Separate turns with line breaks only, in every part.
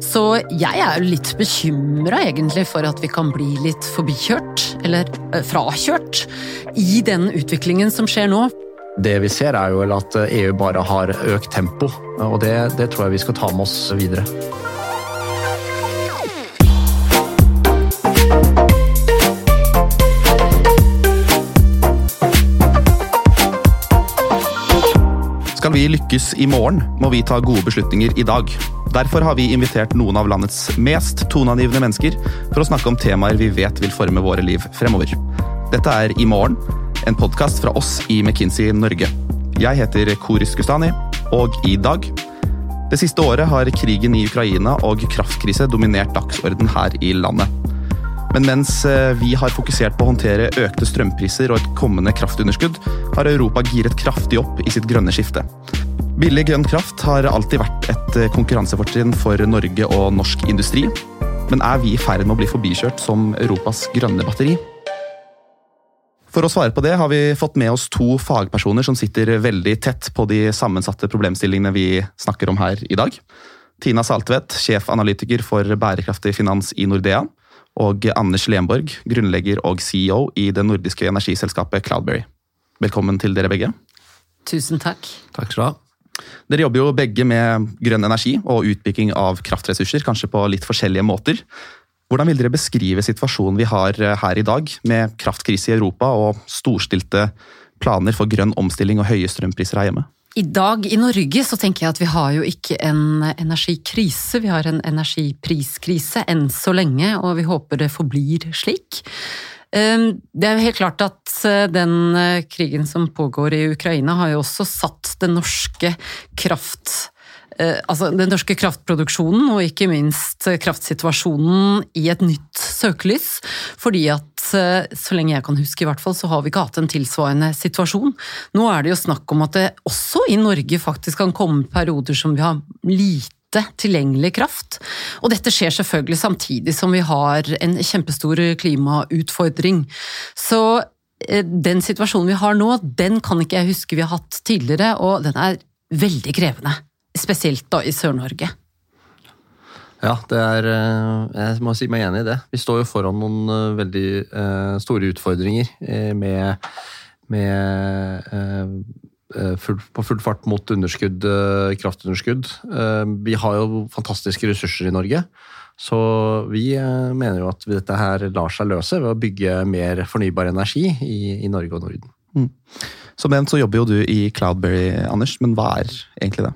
Så jeg er jo litt bekymra egentlig for at vi kan bli litt forbikjørt, eller eh, frakjørt, i den utviklingen som skjer nå.
Det vi ser er jo at EU bare har økt tempo, og det, det tror jeg vi skal ta med oss videre. Skal vi lykkes i morgen, må vi ta gode beslutninger i dag. Derfor har vi invitert noen av landets mest toneangivende mennesker for å snakke om temaer vi vet vil forme våre liv fremover. Dette er I morgen, en podkast fra oss i McKinsey Norge. Jeg heter Koris Gustani, og i dag Det siste året har krigen i Ukraina og kraftkrise dominert dagsorden her i landet. Men mens eh, vi har fokusert på å håndtere økte strømpriser og et kommende kraftunderskudd, har Europa giret kraftig opp i sitt grønne skifte. Billig grønn kraft har alltid vært et eh, konkurransefortrinn for Norge og norsk industri. Men er vi i ferd med å bli forbikjørt som Europas grønne batteri? For å svare på det har vi fått med oss to fagpersoner som sitter veldig tett på de sammensatte problemstillingene vi snakker om her i dag. Tina Saltvedt, sjefanalytiker for bærekraftig finans i Nordea og Anders Lemborg, grunnlegger og CEO i det nordiske energiselskapet Cloudberry. Velkommen til dere begge.
Tusen takk.
Takk skal du ha. Dere jobber jo begge med grønn energi og utbygging av kraftressurser, kanskje på litt forskjellige måter. Hvordan vil dere beskrive situasjonen vi har her i dag, med kraftkrise i Europa og storstilte planer for grønn omstilling og høye strømpriser her hjemme?
I dag i Norge så tenker jeg at vi har jo ikke en energikrise, vi har en energipriskrise enn så lenge, og vi håper det forblir slik. Ehm, det er jo helt klart at eh, den eh, krigen som pågår i Ukraina har jo også satt det norske kraft altså den norske kraftproduksjonen og ikke minst kraftsituasjonen i et nytt søkelys. Fordi at eh, så lenge jeg kan huske, i hvert fall, så har vi ikke hatt en tilsvarende situasjon. Nå er det jo snakk om at det også i Norge faktisk kan komme perioder som vi har lite tilgjengelig kraft. Og dette skjer selvfølgelig samtidig som vi har en kjempestor klimautfordring. Så eh, den situasjonen vi har nå, den kan ikke jeg huske vi har hatt tidligere, og den er veldig krevende spesielt da i Sør-Norge?
Ja, det er eh, Jeg må si meg enig i det. Vi står jo foran noen eh, veldig eh, store utfordringer med, med full, på full fart mot underskudd, kraftunderskudd. Vi har jo fantastiske ressurser i Norge. Så vi mener jo at dette her lar seg løse ved å bygge mer fornybar energi i, i Norge og Norden. Mm.
Som nevnt så jobber jo du i Cloudberry, Anders, men hva er egentlig det?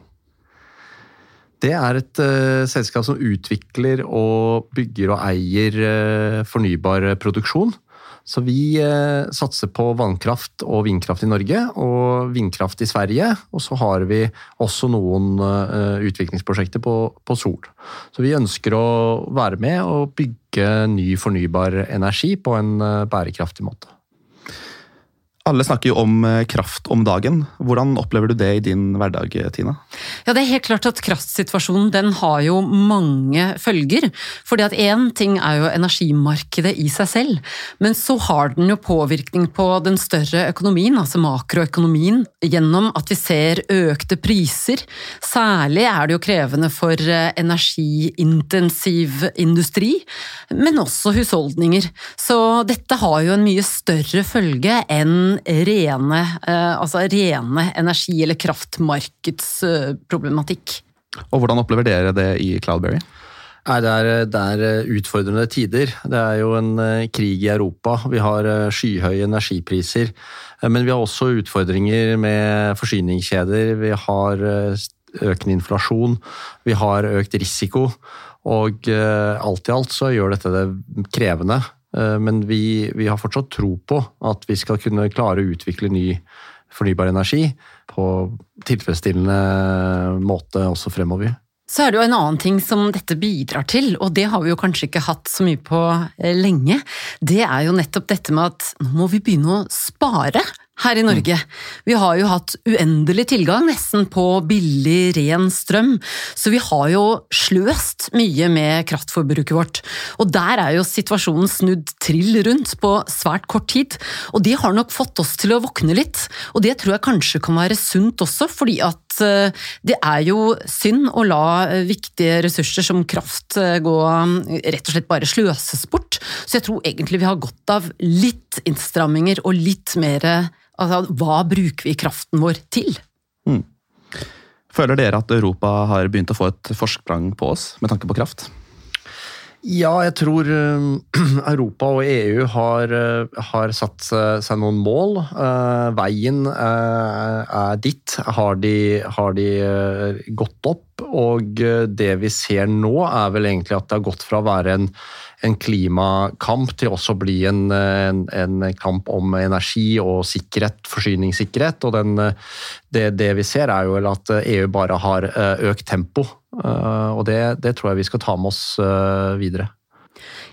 Det er et uh, selskap som utvikler og bygger og eier uh, fornybar produksjon. Så vi uh, satser på vannkraft og vindkraft i Norge og vindkraft i Sverige. Og så har vi også noen utviklingsprosjekter på, på, sol. Så vi ønsker å være med og bygge ny fornybar energi på en bærekraftig måte.
Alle snakker jo om eh, kraft om dagen. Hvordan opplever du det i din hverdag, Tina?
Ja, Det er helt klart at kraftsituasjonen den har jo mange følger. Fordi at én ting er jo energimarkedet i seg selv, men så har den jo påvirkning på den større økonomien, altså makroøkonomien, gjennom at vi ser økte priser. Særlig er det jo krevende for eh, energiintensiv industri, men også husholdninger. Så dette har jo en mye større følge enn rene, eh, altså rene energi- eller kraftmarkedsproblematikk.
Og Hvordan opplever dere det i Cloudberry?
Nei, det, er, det er, eh, utfordrende tider. Det er jo en eh, krig i Europa. Vi har skyhøye energipriser. Men vi har også utfordringer med forsyningskjeder. Vi har økende inflasjon. Vi har økt risiko. Og alt i alt så gjør dette det krevende. Eh, men vi, vi, har fortsatt tro på at vi skal kunne klare å utvikle ny fornybar energi på tilfredsstillende måte også fremover.
Så er det jo en annen ting som dette bidrar til, og det har vi jo kanskje ikke hatt så mye på eh, lenge. Det er jo nettopp dette med at nå må vi begynne å spare. Her i Norge. Vi har jo hatt uendelig tilgang nesten på billig, ren strøm, så vi har jo sløst mye med kraftforbruket vårt. Og der er jo situasjonen snudd trill rundt på svært kort tid, og det har nok fått oss til å våkne litt. Og det tror jeg kanskje kan være sunt også, fordi at eh, det er jo synd å la eh, viktige ressurser som kraft eh, gå rett og slett bare sløses bort. Så jeg tror egentlig vi har godt av litt innstramminger og litt mer Altså, hva bruker vi kraften vår til? Mm.
Føler dere at Europa har begynt å få et forsprang på oss med tanke på kraft?
Ja, jeg tror Europa og EU har, eh, har satt seg noen mål. Eh, veien eh, er ditt. Har de, har de gått opp? Og det vi ser nå, er vel egentlig at det har gått fra å være en en klimakamp til også å bli en, en, en, kamp om energi og sikkerhet, forsyningssikkerhet. Og den, det, det, vi ser, er jo at EU bare har eh, økt tempo. Eh, og det, det tror jeg vi skal ta med oss eh, videre.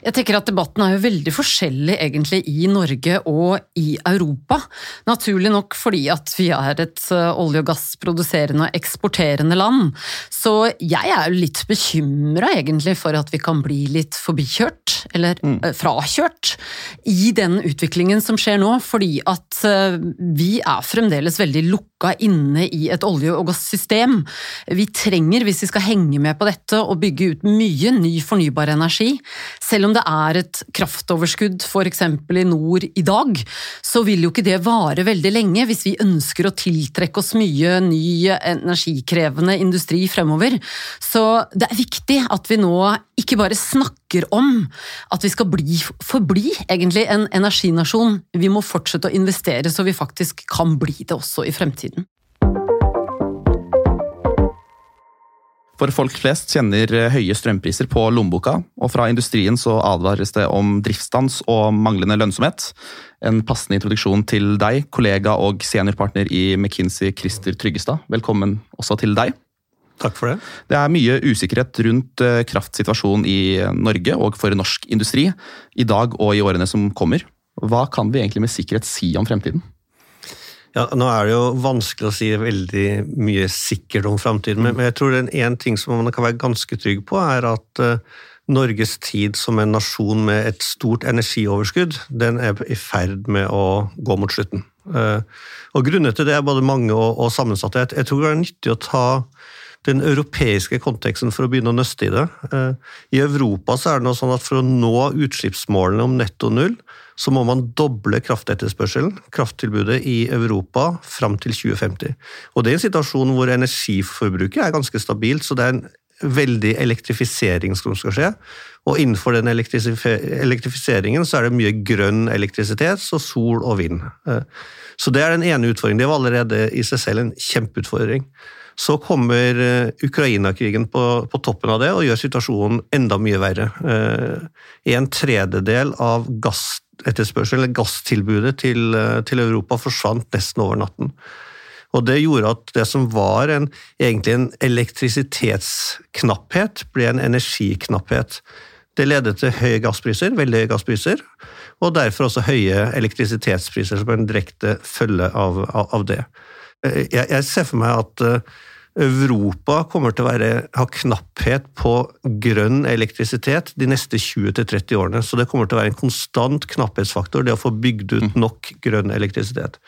Jeg tenker at Debatten er jo veldig forskjellig egentlig i Norge og i Europa. Naturlig nok fordi at vi er et eh, olje- og gassproduserende og eksporterende land. Så jeg er jo litt bekymra egentlig for at vi kan bli litt forbikjørt, eller mm. Eh, frakjørt, i den utviklingen som skjer nå. Fordi at eh, vi er fremdeles veldig lukka inne i et olje- og gassystem. Vi trenger, hvis vi skal henge med på dette, å bygge ut mye ny fornybar energi. Selv om om det er et kraftoverskudd f.eks. i nord i dag, så vil jo ikke det vare veldig lenge hvis vi ønsker å tiltrekke oss mye ny energikrevende industri fremover. Så det er viktig at vi nå ikke bare snakker om at vi skal bli, forbli egentlig en energinasjon. Vi må fortsette å investere så vi faktisk kan bli det også i fremtiden.
For folk flest kjenner eh, høye strømpriser på lommeboka, og fra industrien så advares det om driftsstans og manglende lønnsomhet. En passende introduksjon til deg, kollega og seniorpartner i McKinsey, Christer Tryggestad. Velkommen også til deg.
Takk for det.
Det er mye usikkerhet rundt eh, kraftsituasjonen i Norge og for norsk industri i dag og i årene som kommer. Hva kan vi egentlig med sikkerhet si om fremtiden?
Ja, Nå er det jo vanskelig å si veldig mye sikkert om framtiden, men, jeg tror én ting som man kan være ganske trygg på, er at uh, Norges tid som en nasjon med et stort energioverskudd, den er i ferd med å gå mot slutten. Uh, og Grunner til det er både mange og, og sammensatte. Jeg, jeg, tror det er nyttig å ta den europeiske konteksten for å begynne å nøste i det. Uh, I Europa så er det noe sånn at for å nå utslippsmålene om netto null, så må man doble kraftetterspørselen, krafttilbudet, i Europa fram til 2050. Og Det er en situasjon hvor energiforbruket er ganske stabilt, så det er en veldig elektrifisering som skal skje. Og innenfor den elektrifiseringen så er det mye grønn elektrisitet, så sol og vind. Eh, så det er den ene utfordringen. Det var allerede i seg selv en kjempeutfordring. Så kommer eh, Ukraina-krigen på, på, toppen av det og gjør situasjonen enda mye verre. Eh, en tredjedel av gassetterspørselen, eller gasstilbudet til, eh, til, Europa forsvant nesten over natten. Og Det gjorde at det som var en, egentlig en elektrisitetsknapphet, ble en energiknapphet. Det ledet til høye gasspriser, veldig høye gasspriser, og derfor også høye elektrisitetspriser som en direkte følge av, av det. Eh, jeg, jeg, ser for meg at eh, Europa kommer til å være, ha knapphet på grønn elektrisitet de neste 20-30 årene. Så det kommer til å være en konstant knapphetsfaktor, det å få bygd ut mm. nok grønn elektrisitet.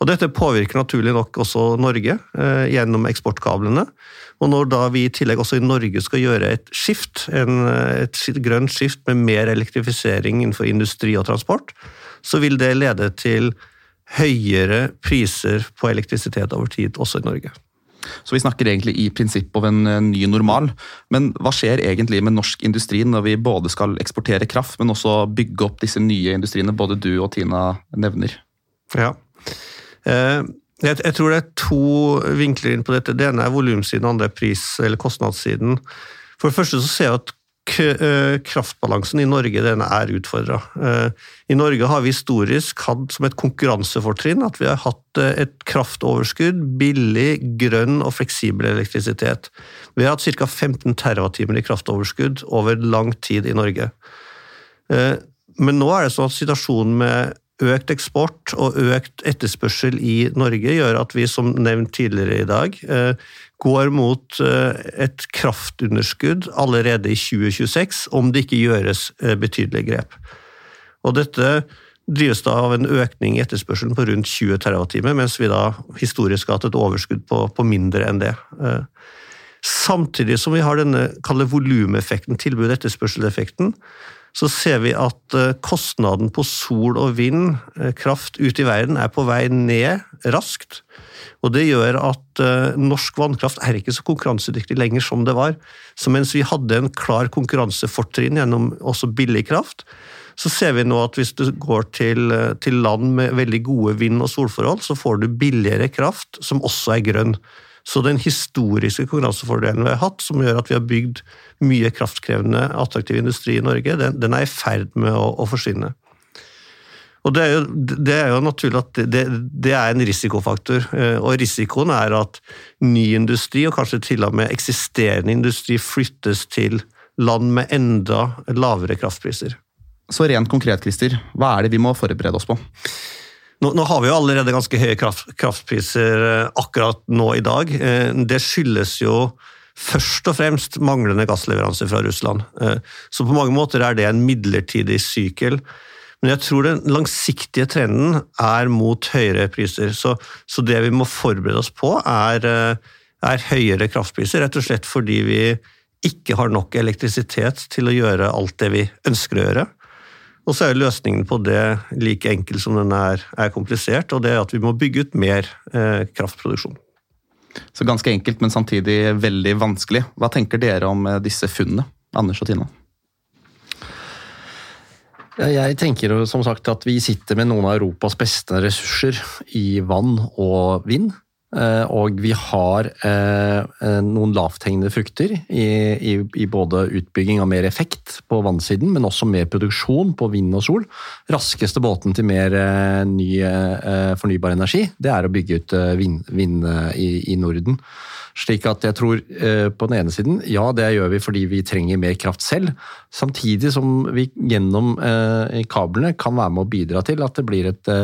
Og Dette påvirker naturlig nok også Norge eh, gjennom eksportkablene. Og når da vi i tillegg også i Norge skal gjøre et skift, en, et grønt skift med mer elektrifisering innenfor industri og transport, så vil det lede til høyere priser på elektrisitet over tid også i Norge.
Så vi snakker egentlig i prinsipp om en ny normal. Men hva skjer egentlig med norsk industri når vi både skal eksportere kraft, men også bygge opp disse nye industriene både du og Tina nevner?
Ja. Eh, jeg, tror det er to vinkler inn på dette. Det ene er volumsiden, det andre er pris- eller kostnadssiden. For det første så ser jeg at Eh, kraftbalansen i Norge den er utfordra. Eh, I Norge har vi historisk hatt som et konkurransefortrinn at vi har hatt eh, et kraftoverskudd, billig, grønn og fleksibel elektrisitet. Vi har hatt ca. 15 TWh i kraftoverskudd over lang tid i Norge. Men nå er det sånn at situasjonen med økt eksport og økt etterspørsel i Norge gjør at vi, som nevnt tidligere i dag, går mot et kraftunderskudd allerede i 2026 om det ikke gjøres betydelige grep. Og dette drives da av en økning i etterspørselen på rundt 20 TWh, mens vi da historisk har hatt et overskudd på, på mindre enn det. Samtidig som vi har denne volumeffekten, tilbud-etterspørseleffekten, så ser vi at eh, kostnaden på sol og vind, eh, kraft ute i verden, er på vei ned raskt. Og det gjør at eh, norsk vannkraft er ikke så konkurransedyktig lenger som det var. Så mens vi hadde en klar konkurransefortrinn gjennom også billig kraft, så ser vi nå at hvis du går til, til land med veldig gode vind- og solforhold, så får du billigere kraft som også er grønn. Så den historiske konkurransefordelen vi har hatt, som gjør at vi har bygd mye kraftkrevende, attraktiv industri i Norge, den, den er i ferd med å, å forsvinne. Og det er, jo, det er, jo, naturlig at det, det, er en risikofaktor. Eh, og risikoen er at ny industri, og kanskje til og med eksisterende industri, flyttes til land med enda lavere kraftpriser.
Så rent konkret, Christer, hva er det vi må forberede oss på?
Nå, nå, har vi jo allerede ganske høye kraft, kraftpriser eh, akkurat nå i dag. Eh, det skyldes jo først og fremst manglende gassleveranser fra Russland. Eh, så på mange måter er det en midlertidig sykkel. Men jeg tror den langsiktige trenden er mot høyere priser. Så, så det vi må forberede oss på, er, er, høyere kraftpriser. Rett og slett fordi vi ikke har nok elektrisitet til å gjøre alt det vi ønsker å gjøre. Og så er løsningen på det like enkel som den er, er, komplisert, og det er at vi må bygge ut mer eh, kraftproduksjon.
Så ganske enkelt, men samtidig veldig vanskelig. Hva tenker dere om eh, disse funnene, Anders og Tina?
Jeg tenker som sagt at vi sitter med noen av Europas beste ressurser i vann og vind. Eh, og vi har eh, eh, noen lavthengende frukter i, i, i, både utbygging av mer effekt på vannsiden, men også mer produksjon på vind og sol. Raskeste båten til mer ny fornybar energi, det er å bygge ut vind, vind i, i, Norden. Slik at jeg tror på den ene siden, ja det gjør vi fordi vi trenger mer kraft selv. Samtidig som vi gjennom kablene kan være med å bidra til at det blir et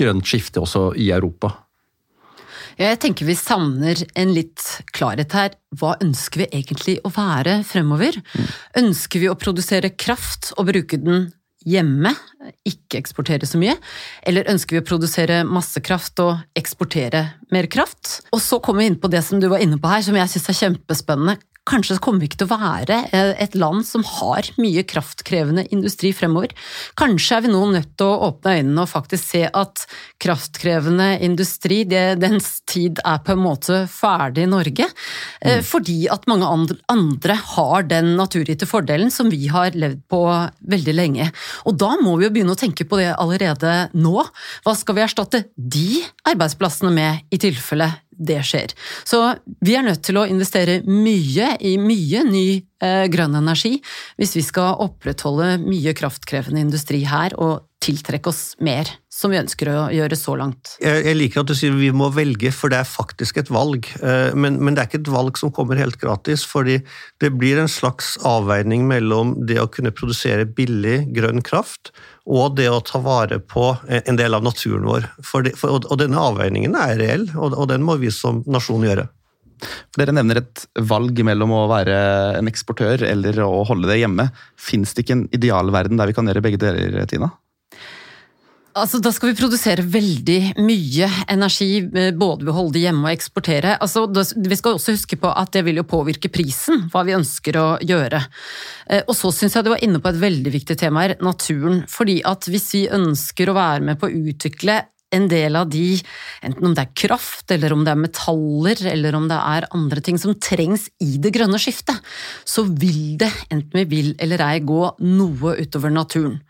grønt skifte også i Europa.
Jeg tenker vi savner en litt klarhet her. Hva ønsker vi egentlig å være fremover? Mm. Ønsker vi å produsere kraft og bruke den hjemme, ikke eksportere så mye? Eller ønsker vi å produsere masse kraft og eksportere mer kraft? Og så kommer vi inn på det som du var inne på her, som jeg syns er kjempespennende. Kanskje kommer vi ikke til å være eh, et land som har mye kraftkrevende industri fremover. Kanskje er vi nå nødt til å åpne øynene og faktisk se at kraftkrevende industri, det, dens tid er på en måte ferdig i Norge. Eh, mm. Fordi at mange andre har den naturgitte fordelen som vi har levd på veldig lenge. Og da må vi jo begynne å tenke på det allerede nå. Hva skal vi erstatte de arbeidsplassene med, i tilfelle det skjer. Så vi er nødt til å investere mye i mye ny eh, grønn energi hvis vi skal opprettholde mye kraftkrevende industri her og tiltrekke oss mer, som vi ønsker å gjøre så langt.
Jeg, jeg liker at du sier vi må velge, for det er faktisk et valg. Eh, men, men, det er ikke et valg som kommer helt gratis, fordi det blir en slags avveining mellom det å kunne produsere billig grønn kraft og det å ta vare på en del av naturen vår. Det, for, og denne avveiningen er reell, og, og den må vi som nasjon gjøre.
Dere nevner et valg mellom å være en eksportør eller å holde det hjemme. Fins det ikke en idealverden der vi kan gjøre begge deler, Tina?
Altså, da skal vi produsere veldig mye energi, eh, både ved å holde det hjemme og eksportere. Altså, vi skal også huske på at det vil jo påvirke prisen, hva vi ønsker å gjøre. Eh, og så syns jeg du var inne på et veldig viktig tema her, naturen. Fordi at hvis vi ønsker å være med på å utvikle en del av de, enten om det er kraft, eller om det er metaller, eller om det er andre ting som trengs i det grønne skiftet, så vil det, enten vi vil eller ei, gå noe utover naturen.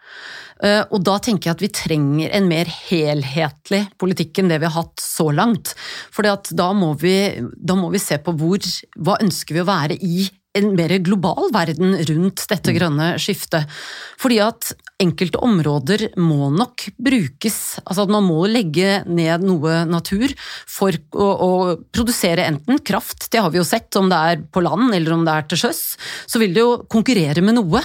Eh, og da tenker jeg at vi trenger en mer helhetlig politikk enn det vi har hatt så langt. For da, da må vi se på hvor Hva ønsker vi å være i en mer global verden rundt dette grønne skiftet. Fordi at enkelte områder må nok brukes. Altså at man må legge ned noe natur for å, å, produsere enten kraft, det har vi jo sett, om det er på land eller om det er til sjøs, så vil det jo konkurrere med noe.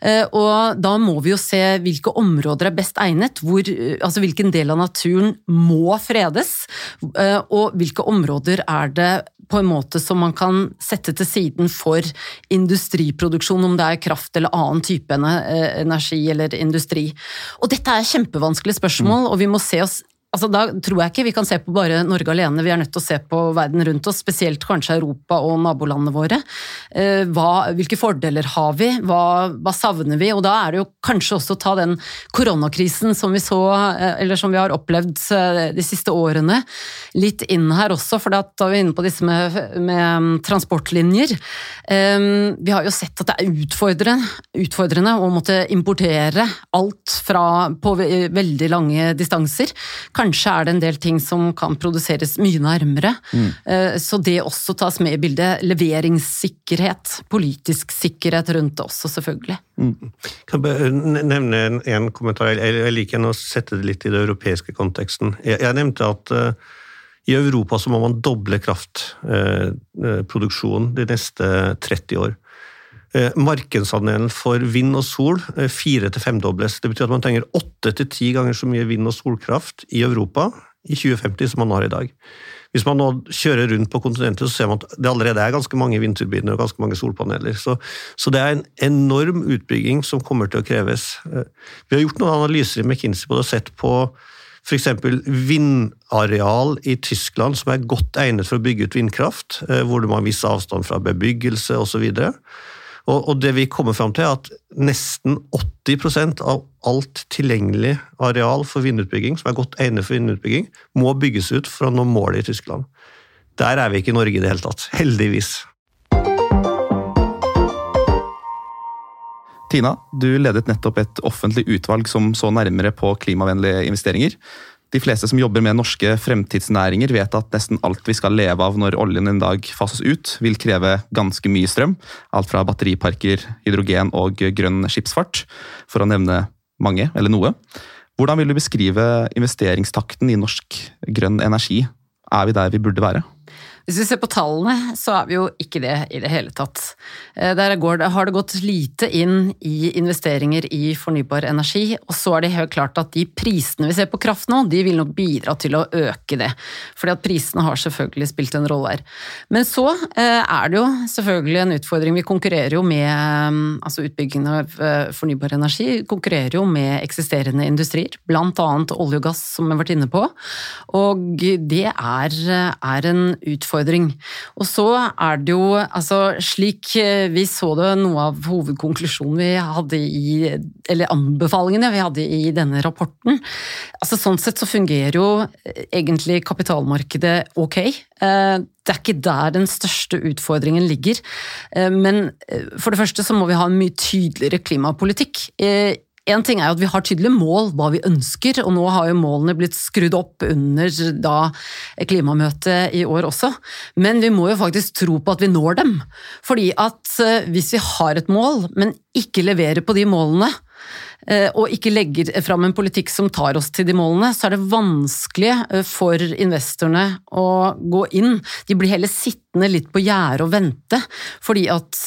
Eh, og da må vi jo se hvilke områder er best egnet, hvor, altså hvilken del av naturen må fredes, eh, og hvilke områder er det på en måte som man kan sette til siden for industriproduksjon, om det er kraft eller annen type eh, energi eller industri. Og dette er kjempevanskelige spørsmål, og vi må se oss Altså, da tror jeg ikke vi kan se på bare Norge alene, vi er nødt til å se på verden rundt oss, spesielt kanskje Europa og nabolandene våre. Eh, hva, hvilke fordeler har vi, hva, hva, savner vi? Og da er det jo kanskje også å ta den koronakrisen som vi så, eh, eller som vi har opplevd eh, de siste årene, litt inn her også, for da er vi inne på disse med, med mm, transportlinjer. Vi har jo sett at det er utfordrende, utfordrende å måtte importere alt fra på veldig lange distanser. Kanskje Kanskje er det en del ting som kan produseres mye nærmere. Mm. Eh, så det også tas med i bildet. Leveringssikkerhet, politisk sikkerhet rundt det også, selvfølgelig. Mm.
Kan jeg nevne en, en kommentar? Jeg liker å sette det litt i den europeiske konteksten. Jeg, jeg nevnte at uh, i Europa så må man doble kraftproduksjonen uh, de neste 30 år. Eh, markedsandelen for vind og sol eh, fire- til femdobles. Det betyr at man trenger åtte til ti ganger så mye vind- og solkraft i Europa i 2050 som man har i dag. Hvis man nå kjører rundt på kontinentet, så ser man at det allerede er ganske mange vindturbiner og ganske mange solpaneler. Så, så, det er en enorm utbygging som kommer til å kreves. Eh, vi har gjort noen analyser i McKinsey på det og sett på f.eks. vindareal i Tyskland som er godt egnet for å bygge ut vindkraft, hvor man må viss avstand fra bebyggelse osv. Og, og det vi kommer fram til, er at nesten 80% av alt tilgjengelig areal for vindutbygging, som er godt egnet for vindutbygging, må bygges ut for å nå målet i Tyskland. Der er vi ikke i Norge i det hele tatt. Heldigvis.
Tina, du ledet nettopp et offentlig utvalg som så nærmere på klimavennlige investeringer. De fleste som jobber med norske fremtidsnæringer vet at nesten alt vi skal leve av når oljen en dag fases ut, vil kreve ganske mye strøm. Alt fra batteriparker, hydrogen og grønn skipsfart, for å nevne mange, eller noe. Hvordan vil du beskrive investeringstakten i norsk grønn energi? Er vi der vi burde være?
Hvis vi ser på tallene, så er vi jo ikke det i det hele tatt. Eh, der går, har det gått lite inn i investeringer i fornybar energi, og så er det helt klart at de prisene vi ser på kraft nå, de vil nok bidra til å øke det. Fordi at prisene har selvfølgelig spilt en rolle her. Men så eh, er det jo selvfølgelig en utfordring. Vi konkurrerer jo med altså utbyggingen av eh, fornybar energi konkurrerer jo med eksisterende industrier, annet olje og gass, som vi har vært inne på. Og det er, er en utfordring utfordring. Og så er det jo, altså slik eh, vi så det, noe av hovedkonklusjonen vi hadde i Eller anbefalingene vi hadde i denne rapporten. Altså Sånn sett så fungerer jo eh, egentlig kapitalmarkedet ok. Eh, det er ikke der den største utfordringen ligger. Men for det første så må vi ha en mye tydeligere klimapolitikk. En ting er jo at vi har tydelige mål, hva vi ønsker, og nå har jo målene blitt skrudd opp under da klimamøtet i år også. Men vi må jo faktisk tro på at vi når dem. Fordi at eh, hvis vi har et mål, men ikke leverer på de målene, eh, og ikke legger fram en politikk som tar oss til de målene, så er det vanskelig eh, for investorene å gå inn. De blir heller sittende litt på gjerdet og vente, fordi at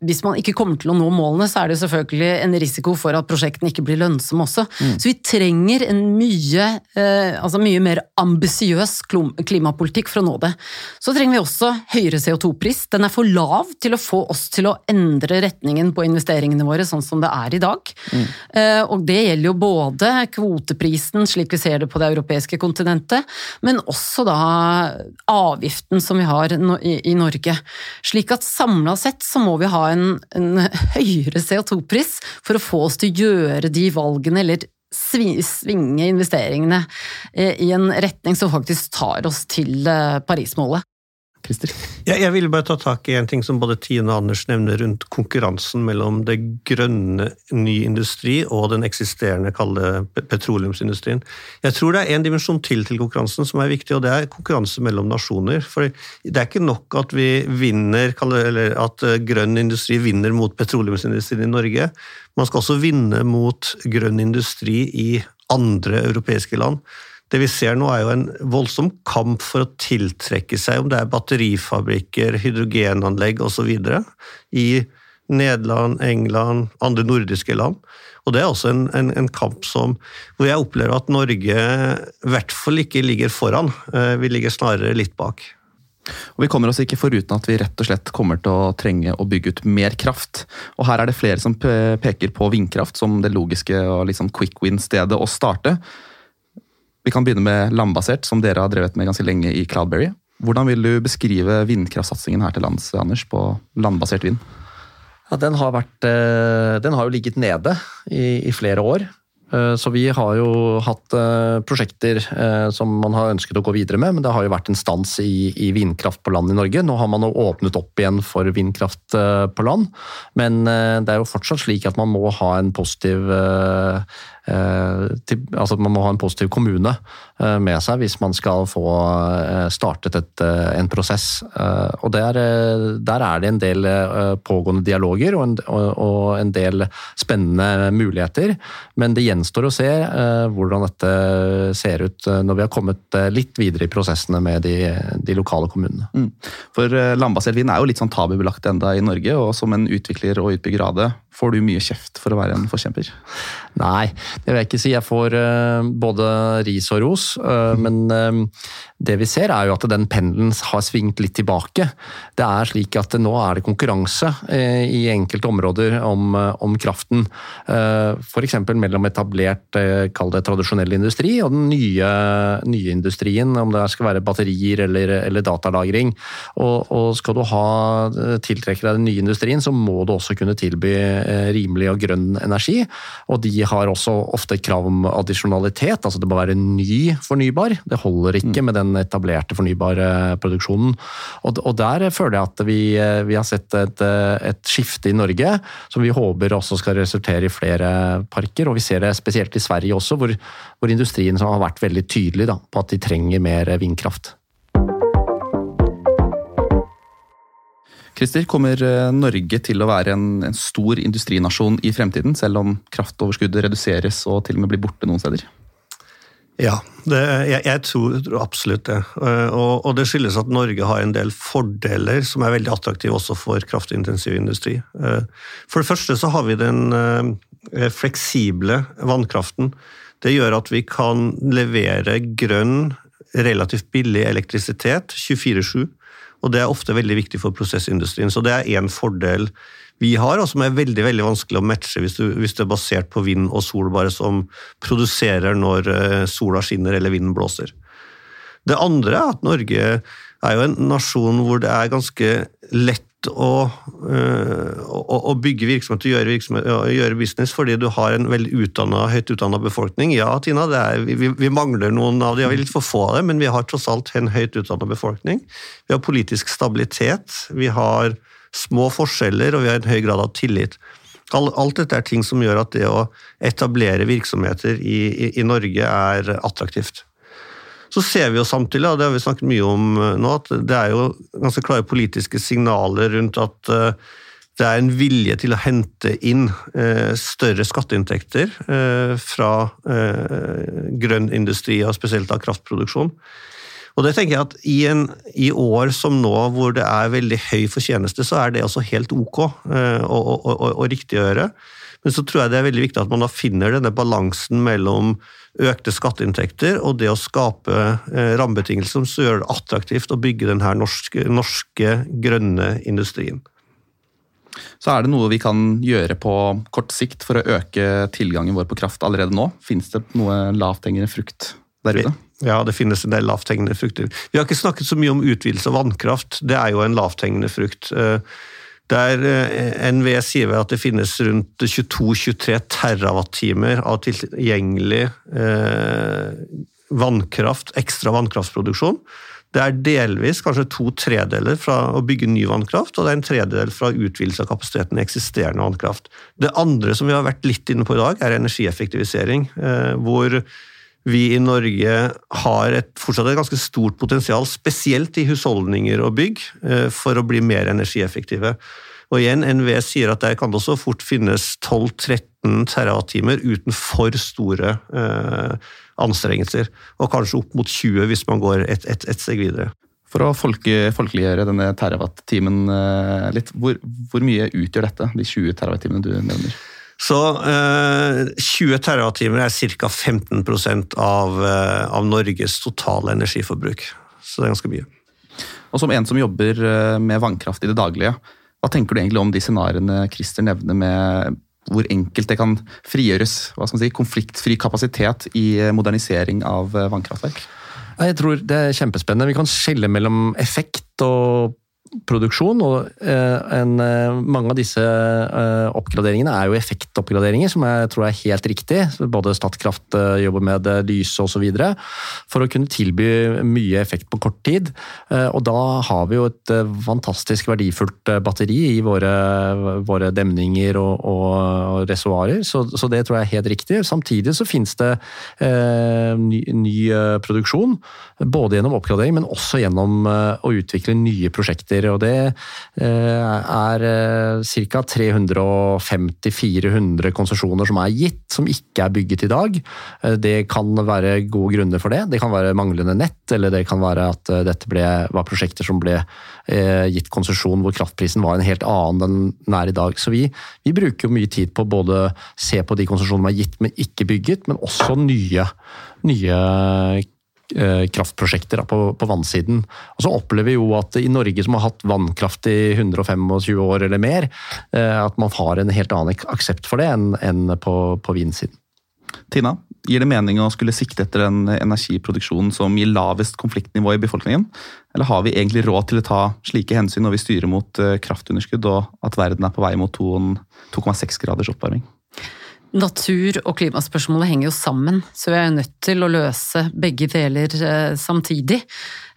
hvis man ikke kommer til å nå målene, så er det selvfølgelig en risiko for at prosjektene ikke blir lønnsomme også. Mm. Så vi trenger en mye, eh, altså mye mer ambisiøs klimapolitikk for å nå det. Så trenger vi også høyere CO2-pris. Den er for lav til å få oss til å endre retningen på investeringene våre, sånn som det er i dag. Mm. Eh, og det gjelder jo både kvoteprisen, slik vi ser det på det europeiske kontinentet, men også da avgiften som vi har i Norge. Slik at samla sett så må vi ha en, en høyere CO2-pris for å få oss til å gjøre de valgene, eller svinge investeringene eh, i en retning som faktisk tar oss til eh, Paris-målet.
Christer?
Ja, jeg vil bare ta tak i en ting som både Tine og Anders nevner rundt konkurransen mellom det grønne ny industri og den eksisterende kalde petroleumsindustrien. Jeg tror det er en dimensjon til til konkurransen som er viktig, og det er konkurranse mellom nasjoner. For det er ikke nok at vi vinner, eller at eh, grønn industri vinner mot petroleumsindustrien i Norge. Man skal også vinne mot grønn industri i andre europeiske land. Det vi ser nå er jo en voldsom kamp for å tiltrekke seg, om det er batterifabrikker, hydrogenanlegg osv. i Nederland, England, andre nordiske land. Og Det er også en, en, en, kamp som, hvor jeg opplever at Norge i hvert fall ikke ligger foran. Eh, vi ligger snarere litt bak.
Og Vi kommer oss ikke foruten at vi rett og slett kommer til å trenge å bygge ut mer kraft. Og Her er det flere som peker på vindkraft som det logiske og liksom quick win-stedet å starte. Vi kan begynne med landbasert, som dere har drevet med ganske lenge i Cloudberry. Hvordan vil du beskrive vindkraftsatsingen her til lands, Anders, på landbasert vind?
Ja, den, har vært, eh, den har jo ligget nede i, i flere år. Eh, så vi har jo hatt eh, prosjekter som man har ønsket å gå videre med, men det har jo vært en stans i, i vindkraft på land i Norge. Nå har man jo åpnet opp igjen for vindkraft på land, men det er jo fortsatt slik at man må ha en positiv til, altså man må ha en positiv kommune eh, med seg hvis man skal få eh, startet et, en prosess. Og der, der, er det en del pågående dialoger og en, og en, del spennende muligheter. Men det gjenstår å se hvordan dette ser ut når vi har kommet litt videre i prosessene med de, de lokale kommunene. Mm.
For landbasert vin er jo litt sånn tabubelagt enda i Norge, og som en utvikler og utbygger av det, får du mye kjeft for å være en forkjemper?
Nei, det vil jeg ikke si. Jeg får uh, både ris og ros. Uh, men uh, det vi ser er jo at den pendelen har svingt litt tilbake. Det er slik at nå er det konkurranse i enkelte områder om, om kraften. F.eks. mellom etablert, kall det tradisjonell industri, og den nye, nye industrien. Om det skal være batterier eller, eller datalagring. Og, og, skal du ha, tiltrekke deg den nye industrien, så må du også kunne tilby rimelig og grønn energi. Og de har også ofte krav om addisjonalitet, altså det må være ny fornybar. Det holder ikke mm. med den etablerte fornybare produksjonen. Og, og der føler jeg at vi, vi har sett et, et, skifte i Norge som vi håper også skal resultere i flere parker. Og vi ser det spesielt i Sverige også, hvor, hvor industrien har vært veldig tydelig da, på at de trenger mer vindkraft.
Christer, kommer eh, Norge til å være en, en, stor industrinasjon i fremtiden, selv om kraftoverskuddet reduseres og til og med blir borte noen steder?
Ja, det, jeg, jeg, tror, absolutt det. Eh, og, og, det skyldes at Norge har en del fordeler som er veldig attraktive også for kraftintensiv industri. Eh, for det første så har vi den fleksible vannkraften. Det gjør at vi kan levere grønn, relativt billig elektrisitet 24-7 og det er ofte veldig viktig for prosessindustrien. Så det er én fordel vi har, og som er veldig veldig vanskelig å matche hvis, du, hvis det er basert på vind og sol, bare som produserer når eh, sola skinner eller vinden blåser. Det andre er at Norge er jo en nasjon hvor det er ganske lett å, å, å, bygge virksomhet og gjøre, virksomhet, gjøre, business fordi du har en veldig utdannet, høyt utdanna befolkning. Ja, Tina, er, vi, vi, mangler noen av de, vi er litt for få av dem, men vi har tross alt en høyt utdanna befolkning. Vi har politisk stabilitet, vi har små forskjeller og vi har en høy grad av tillit. Alt dette er ting som gjør at det å etablere virksomheter i, i, i Norge er attraktivt. Så ser vi jo samtidig, og det har vi snakket mye om eh, nå, at det er jo ganske klare politiske signaler rundt at eh, det er en vilje til å hente inn eh, større skatteinntekter fra grønn industri, og spesielt av kraftproduksjon. Og det tenker jeg at i, en, i, år som nå, hvor det er veldig høy fortjeneste, så er det også helt ok og, og, og, og riktig å gjøre. Men så tror jeg det er veldig viktig at man da finner denne balansen mellom økte skatteinntekter og det å skape eh, rammebetingelser som gjør det attraktivt å bygge denne norske, norske grønne industrien.
Så er det noe vi kan gjøre på kort sikt for å øke tilgangen vår på kraft allerede nå? Finnes det noe lavthengende frukt der ute?
Ja, det finnes en del lavthengende frukter. Vi har ikke snakket så mye om utvidelse av vannkraft. Det er jo en lavthengende frukt. Eh, der eh, NVE sier at det finnes rundt 22-23 TWh av tilgjengelig eh, vannkraft, ekstra vannkraftproduksjon. Det er delvis kanskje to tredeler fra å bygge ny vannkraft, og det er en tredel fra utvidelse av kapasiteten i eksisterende vannkraft. Det andre som vi har vært litt inne på i dag, er energieffektivisering. Eh, hvor vi i Norge har et, fortsatt et ganske stort potensial, spesielt i husholdninger og bygg, eh, for å bli mer energieffektive. Og igjen, NVE sier at der kan det også fort finnes 12-13 TWh uten for store eh, anstrengelser. Og kanskje opp mot 20 hvis man går et, et, et steg videre.
For å folke, folkeliggjøre denne terawatt-timen eh, litt, hvor, hvor, mye utgjør dette, de 20 terawatt-timene du nevner?
Så eh, 20 TWh er ca. 15% av, eh, av Norges totale energiforbruk. Så det er ganske mye.
Og som en som jobber eh, med vannkraft i det daglige, hva tenker du egentlig om de scenarioene Christer nevner med hvor enkelt det kan frigjøres hva skal man si, konfliktfri kapasitet i modernisering av vannkraftverk?
Jeg tror det er kjempespennende. Vi kan skille mellom effekt og produksjon. og eh, en, eh, Mange av disse eh, oppgraderingene er jo effektoppgraderinger, som jeg tror er helt riktig. Både Statkraft jobber med det, Lyse osv. For å kunne tilby mye effekt på kort tid. Og da har vi jo et fantastisk verdifullt batteri i våre, våre demninger og, og reservoarer, så, så, det tror jeg er helt riktig. Samtidig så finnes det ny, ny produksjon, både gjennom oppgradering, men også gjennom å utvikle nye prosjekter prosjekter. og Det eh, er eh, ca. 350-400 konsesjoner som er gitt, som ikke er bygget i dag. Eh, det kan være gode grunner for det. Det kan være manglende nett, eller det kan være at dette ble, var prosjekter som ble gitt konsesjon hvor kraftprisen var en helt annen enn den er i dag. Så vi, vi bruker mye tid på både se på de konsesjonene som er gitt, men ikke bygget, men også nye, nye Eh, kraftprosjekter på, vannsiden. Og så opplever vi jo at i Norge, som har hatt vannkraft i 125 år eller mer, eh, at man har en helt annen aksept for det enn på, på vindsiden.
Tina, gir det mening å skulle sikte etter en energiproduksjon som gir lavest konfliktnivå i befolkningen? Eller har vi egentlig råd til å ta slike hensyn når vi styrer mot eh, kraftunderskudd og at verden er på vei mot 2,6 graders oppvarming?
Natur- og klimaspørsmålet henger jo sammen, så vi er jo nødt til å løse begge deler eh, samtidig.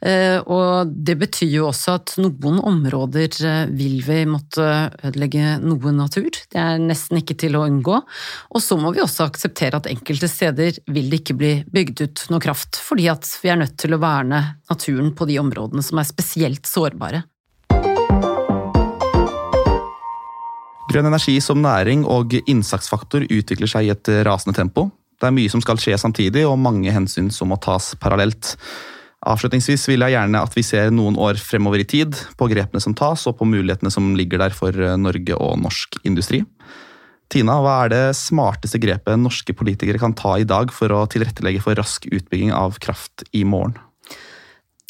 Eh, og det betyr jo også at noen områder eh, vil vi måtte ødelegge noe natur. Det er nesten ikke til å unngå. Og så må vi også akseptere at enkelte steder vil det ikke bli bygd ut noe kraft, fordi at vi er nødt til å verne naturen på de områdene som er spesielt sårbare.
Grønn energi som næring og innsatsfaktor utvikler seg i et rasende tempo. Det er mye som skal skje samtidig, og mange hensyn som må tas parallelt. Avslutningsvis vil jeg gjerne at vi ser noen år fremover i tid, på grepene som tas og på mulighetene som ligger der for Norge og norsk industri. Tina, hva er det smarteste grepet norske politikere kan ta i dag for å tilrettelegge for rask utbygging av kraft i morgen?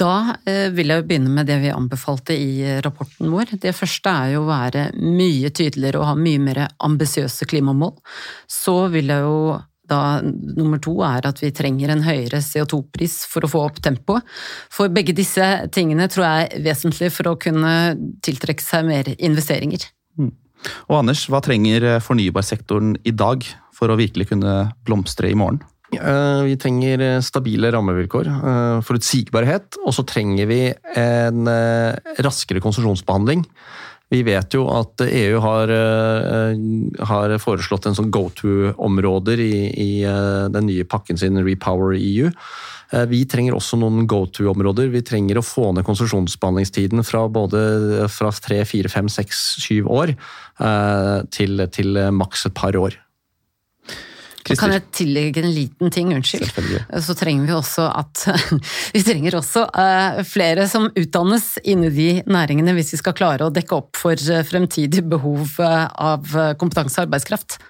Da eh, vil jeg begynne med det vi anbefalte i eh, rapporten vår. Det første er jo å være mye tydeligere og ha mye mer ambisiøse klimamål. Så vil jeg jo da nummer to er at vi trenger en høyere CO2-pris for å få opp tempoet. For begge disse tingene tror jeg er vesentlig for å kunne tiltrekke seg mer investeringer. Mm.
Og Anders, hva trenger fornybarsektoren i dag for å virkelig kunne blomstre i morgen?
Eh, vi trenger eh, stabile rammevilkår, eh, forutsigbarhet, og så trenger vi en raskere konsesjonsbehandling. Vi vet jo at EU har, har foreslått en sånn go to-områder i, i, den nye pakken sin Repower EU. Vi trenger også noen go to-områder. Vi trenger å få ned konsesjonsbehandlingstiden fra både fra tre, fire, fem, seks, syv år til, til maks et par år.
Christer. Kan jeg tillegge en liten ting, unnskyld? Så trenger vi også at Vi trenger også uh, flere som utdannes inni de næringene hvis vi skal klare å dekke opp for uh, fremtidig behov uh, av kompetanse og arbeidskraft.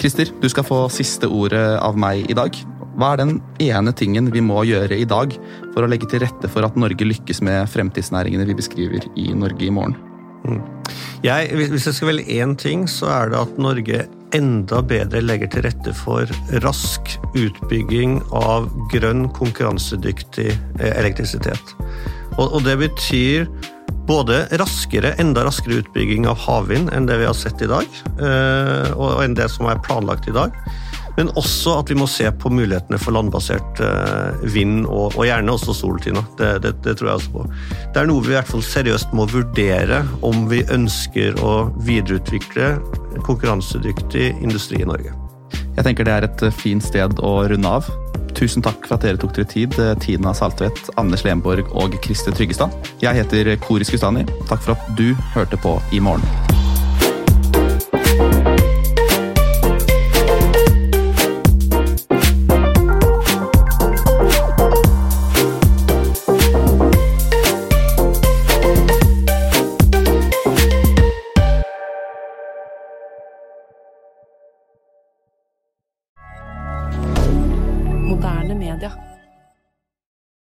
Christer, du skal få siste ordet av meg i dag. Hva er den ene tingen vi må gjøre i dag for å legge til rette for at Norge lykkes med fremtidsnæringene vi beskriver i Norge i morgen? Mm.
Jeg, hvis jeg skal velge én ting, så er det at Norge enda bedre legger til rette for rask utbygging av grønn, konkurransedyktig eh, elektrisitet. Og, det betyr både raskere, enda raskere utbygging av havvind enn det vi har sett i dag, eh, og enn det som er planlagt i dag. Men også at vi må se på mulighetene for landbasert eh, vind, og, og gjerne også sol. Det, det, det, tror jeg også på. Det er noe vi i hvert fall seriøst må vurdere om vi ønsker å videreutvikle konkurransedyktig industri i Norge.
Jeg tenker det er et fint sted å runde av. Tusen takk for at dere tok dere tid, Tina Saltvedt, Anders Lemborg og Kriste Tryggestad. Jeg heter Kori Skustani. Takk for at du hørte på I morgen.